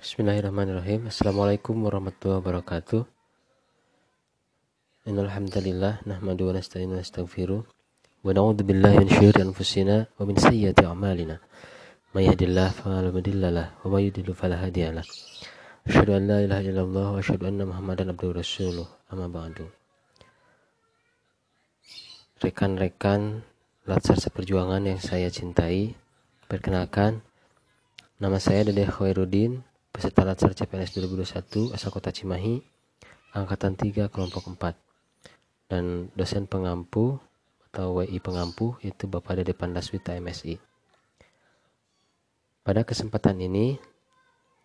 Bismillahirrahmanirrahim. Assalamualaikum warahmatullahi wabarakatuh. Innal hamdalillah nahmadu wa nasta'inu wa nastaghfiruh wa na'udzu billahi min syururi anfusina wa min sayyiati a'malina. May yahdihillahu fala mudilla lahu wa may yudlil fala hadiya lahu. Asyhadu an la ilaha illallah wa asyhadu anna Muhammadan abduhu rasuluh. Amma ba'du. Rekan-rekan Latsar Seperjuangan yang saya cintai, perkenalkan nama saya Dede Khairuddin peserta Latsar CPNS 2021 asal kota Cimahi, angkatan 3 kelompok 4. Dan dosen pengampu atau WI pengampu itu Bapak Dede Pandaswita MSI. Pada kesempatan ini,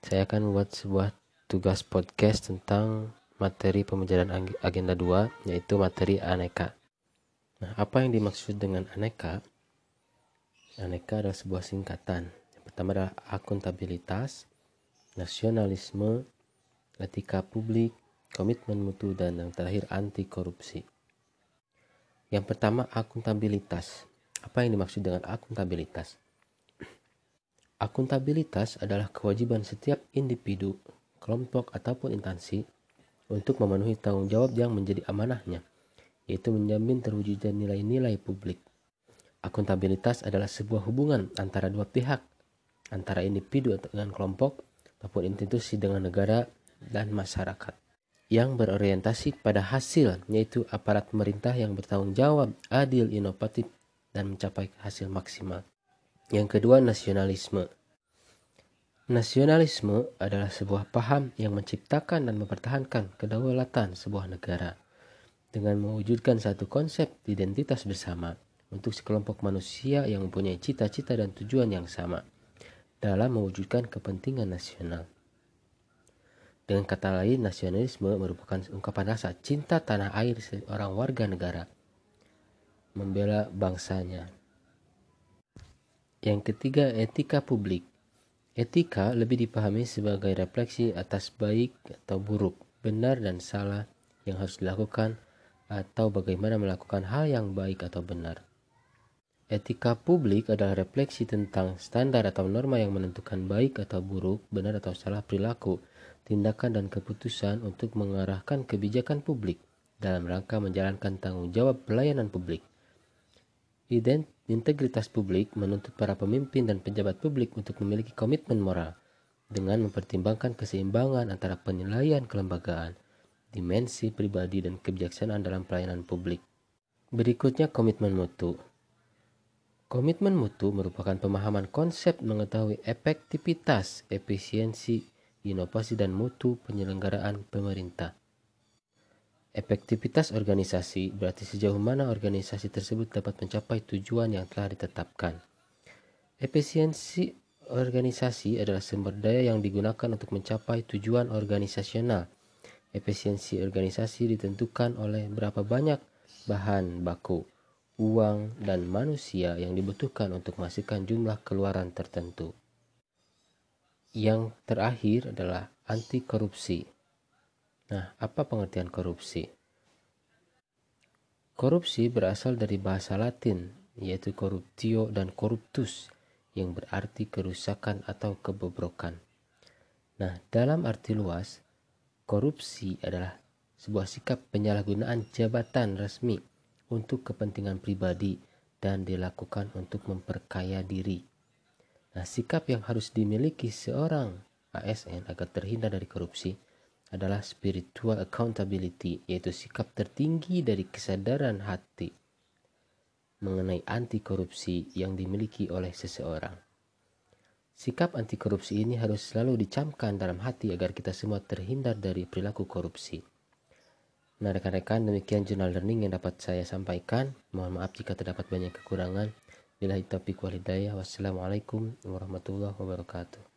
saya akan membuat sebuah tugas podcast tentang materi pembelajaran agenda 2, yaitu materi aneka. Nah, apa yang dimaksud dengan aneka? Aneka adalah sebuah singkatan. Yang pertama adalah akuntabilitas, nasionalisme, etika publik, komitmen mutu, dan yang terakhir anti korupsi. Yang pertama akuntabilitas. Apa yang dimaksud dengan akuntabilitas? Akuntabilitas adalah kewajiban setiap individu, kelompok, ataupun instansi untuk memenuhi tanggung jawab yang menjadi amanahnya, yaitu menjamin terwujudnya nilai-nilai publik. Akuntabilitas adalah sebuah hubungan antara dua pihak, antara individu dengan kelompok, maupun institusi dengan negara dan masyarakat yang berorientasi pada hasil yaitu aparat pemerintah yang bertanggung jawab, adil, inovatif dan mencapai hasil maksimal. Yang kedua, nasionalisme. Nasionalisme adalah sebuah paham yang menciptakan dan mempertahankan kedaulatan sebuah negara dengan mewujudkan satu konsep identitas bersama untuk sekelompok manusia yang mempunyai cita-cita dan tujuan yang sama dalam mewujudkan kepentingan nasional. Dengan kata lain, nasionalisme merupakan ungkapan rasa cinta tanah air seorang warga negara, membela bangsanya. Yang ketiga, etika publik. Etika lebih dipahami sebagai refleksi atas baik atau buruk, benar dan salah yang harus dilakukan, atau bagaimana melakukan hal yang baik atau benar. Etika publik adalah refleksi tentang standar atau norma yang menentukan baik atau buruk, benar atau salah perilaku, tindakan dan keputusan untuk mengarahkan kebijakan publik dalam rangka menjalankan tanggung jawab pelayanan publik. Ident integritas publik menuntut para pemimpin dan pejabat publik untuk memiliki komitmen moral dengan mempertimbangkan keseimbangan antara penilaian kelembagaan, dimensi pribadi dan kebijaksanaan dalam pelayanan publik. Berikutnya komitmen mutu. Komitmen mutu merupakan pemahaman konsep mengetahui efektivitas, efisiensi, inovasi, dan mutu penyelenggaraan pemerintah. Efektivitas organisasi berarti sejauh mana organisasi tersebut dapat mencapai tujuan yang telah ditetapkan. Efisiensi organisasi adalah sumber daya yang digunakan untuk mencapai tujuan organisasional. Efisiensi organisasi ditentukan oleh berapa banyak bahan baku uang, dan manusia yang dibutuhkan untuk menghasilkan jumlah keluaran tertentu. Yang terakhir adalah anti korupsi. Nah, apa pengertian korupsi? Korupsi berasal dari bahasa Latin, yaitu corruptio dan corruptus, yang berarti kerusakan atau kebobrokan. Nah, dalam arti luas, korupsi adalah sebuah sikap penyalahgunaan jabatan resmi untuk kepentingan pribadi dan dilakukan untuk memperkaya diri. Nah, sikap yang harus dimiliki seorang ASN agar terhindar dari korupsi adalah spiritual accountability, yaitu sikap tertinggi dari kesadaran hati mengenai anti korupsi yang dimiliki oleh seseorang. Sikap anti korupsi ini harus selalu dicamkan dalam hati agar kita semua terhindar dari perilaku korupsi. Nah rekan-rekan demikian jurnal learning yang dapat saya sampaikan. Mohon maaf jika terdapat banyak kekurangan. Bila taufiq wal hidayah. Wassalamualaikum warahmatullahi wabarakatuh.